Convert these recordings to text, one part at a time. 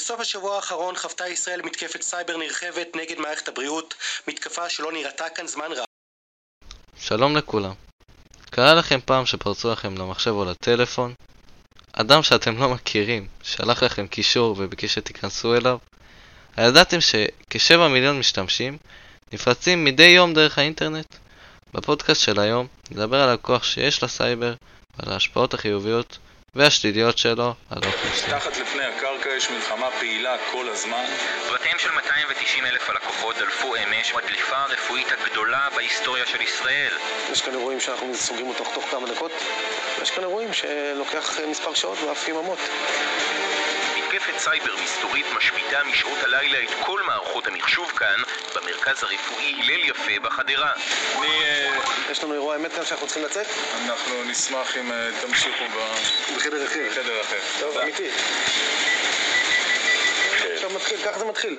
בסוף השבוע האחרון חוותה ישראל מתקפת סייבר נרחבת נגד מערכת הבריאות, מתקפה שלא נראתה כאן זמן רב. שלום לכולם. קרה לכם פעם שפרצו לכם למחשב או לטלפון? אדם שאתם לא מכירים שלח לכם קישור וביקש שתיכנסו אליו? הידעתם שכשבע מיליון משתמשים נפרצים מדי יום דרך האינטרנט? בפודקאסט של היום נדבר על הכוח שיש לסייבר ועל ההשפעות החיוביות והשליליות שלו על האוכלוסייה. מתחת לפני הקרקע יש מלחמה פעילה כל הזמן. בתיהם של 290 אלף הלקוחות דלפו אמש בדליפה הרפואית הגדולה בהיסטוריה של ישראל. יש כאן אירועים שאנחנו סוגרים אותו תוך כמה דקות, ויש כאן אירועים שלוקח מספר שעות ואף יממות. מתקפת סייבר מסתורית משביתה משעות הלילה את כל מערכות המחשוב כאן, במרכז הרפואי הלל יפה בחדרה. אני, אה, יש לנו אירוע אמת כאן שאנחנו צריכים לצאת, אנחנו נשמח אם אה, תמשיכו ב- בחדר אחר. בחדר אחר. טוב. אמיתי. עכשיו מתחיל, ככה זה מתחיל.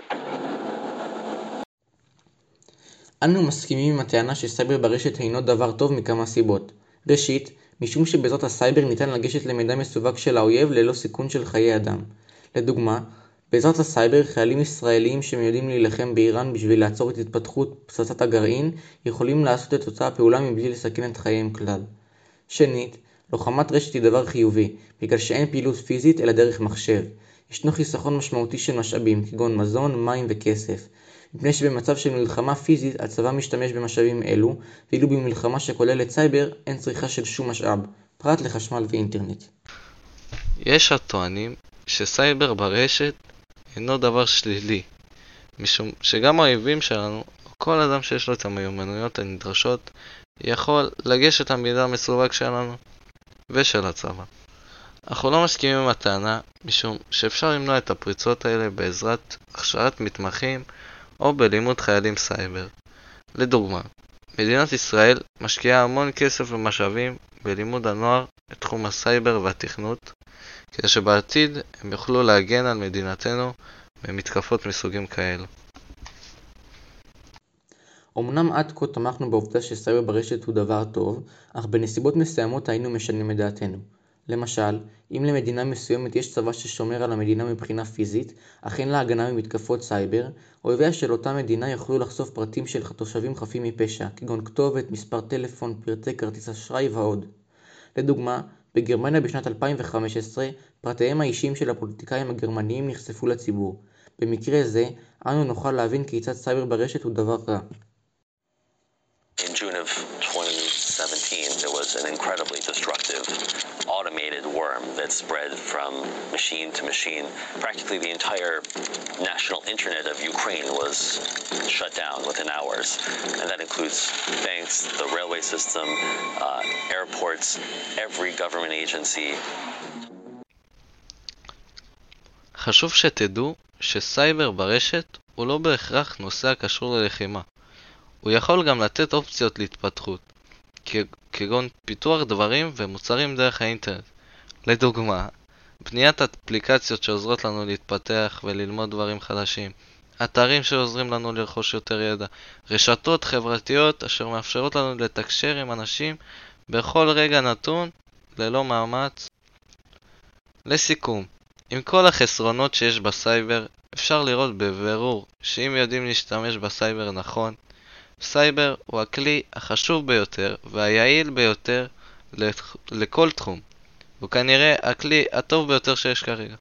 אנו מסכימים עם הטענה שסייבר ברשת הינו דבר טוב מכמה סיבות. ראשית, משום שבעזרת הסייבר ניתן לגשת למידע מסווג של האויב ללא סיכון של חיי אדם. לדוגמה, בעזרת הסייבר חיילים ישראלים שמיועדים להילחם באיראן בשביל לעצור את התפתחות פצצת הגרעין יכולים לעשות את אותה הפעולה מבלי לסכן את חייהם כלל. שנית, לוחמת רשת היא דבר חיובי, בגלל שאין פעילות פיזית אלא דרך מחשב. ישנו חיסכון משמעותי של משאבים, כגון מזון, מים וכסף. מפני שבמצב של מלחמה פיזית הצבא משתמש במשאבים אלו, ואילו במלחמה שכוללת סייבר אין צריכה של שום משאב, פרט לחשמל ואינטרנט. יש הטוענים שסייבר ברשת אינו דבר שלילי, משום שגם האויבים שלנו, כל אדם שיש לו את המיומנויות הנדרשות, יכול לגשת למידע המסווג שלנו ושל הצבא. אנחנו לא מסכימים עם הטענה, משום שאפשר למנוע את הפריצות האלה בעזרת הכשרת מתמחים או בלימוד חיילים סייבר. לדוגמה, מדינת ישראל משקיעה המון כסף ומשאבים בלימוד הנוער את תחום הסייבר והתכנות, כדי שבעתיד הם יוכלו להגן על מדינתנו ממתקפות מסוגים כאלו. אמנם עד כה תמכנו בעובדה שסייבר ברשת הוא דבר טוב, אך בנסיבות מסוימות היינו משנים את דעתנו. למשל, אם למדינה מסוימת יש צבא ששומר על המדינה מבחינה פיזית, אך אין לה הגנה ממתקפות סייבר, אויביה של אותה מדינה יוכלו לחשוף פרטים של תושבים חפים מפשע, כגון כתובת, מספר טלפון, פרטי כרטיס אשראי ועוד. לדוגמה, בגרמניה בשנת 2015, פרטיהם האישיים של הפוליטיקאים הגרמניים נחשפו לציבור. במקרה זה, אנו נוכל להבין כיצד סייבר ברשת הוא דבר רע. 2017, there was an incredibly destructive automated worm that spread from machine to machine. Practically the entire national internet of Ukraine was shut down within hours. And that includes banks, the railway system, uh, airports, every government agency, חשוב שתדעו שסייבר ברשת הוא לא בהכרח נושא הקשור ללחימה. הוא יכול גם לתת אופציות להתפתחות, כ- כגון פיתוח דברים ומוצרים דרך האינטרנט. לדוגמה, בניית אפליקציות שעוזרות לנו להתפתח וללמוד דברים חדשים, אתרים שעוזרים לנו לרכוש יותר ידע, רשתות חברתיות אשר מאפשרות לנו לתקשר עם אנשים בכל רגע נתון ללא מאמץ. לסיכום, עם כל החסרונות שיש בסייבר, אפשר לראות בבירור שאם יודעים להשתמש בסייבר נכון, סייבר הוא הכלי החשוב ביותר והיעיל ביותר לכ- לכל תחום. הוא כנראה הכלי הטוב ביותר שיש כרגע.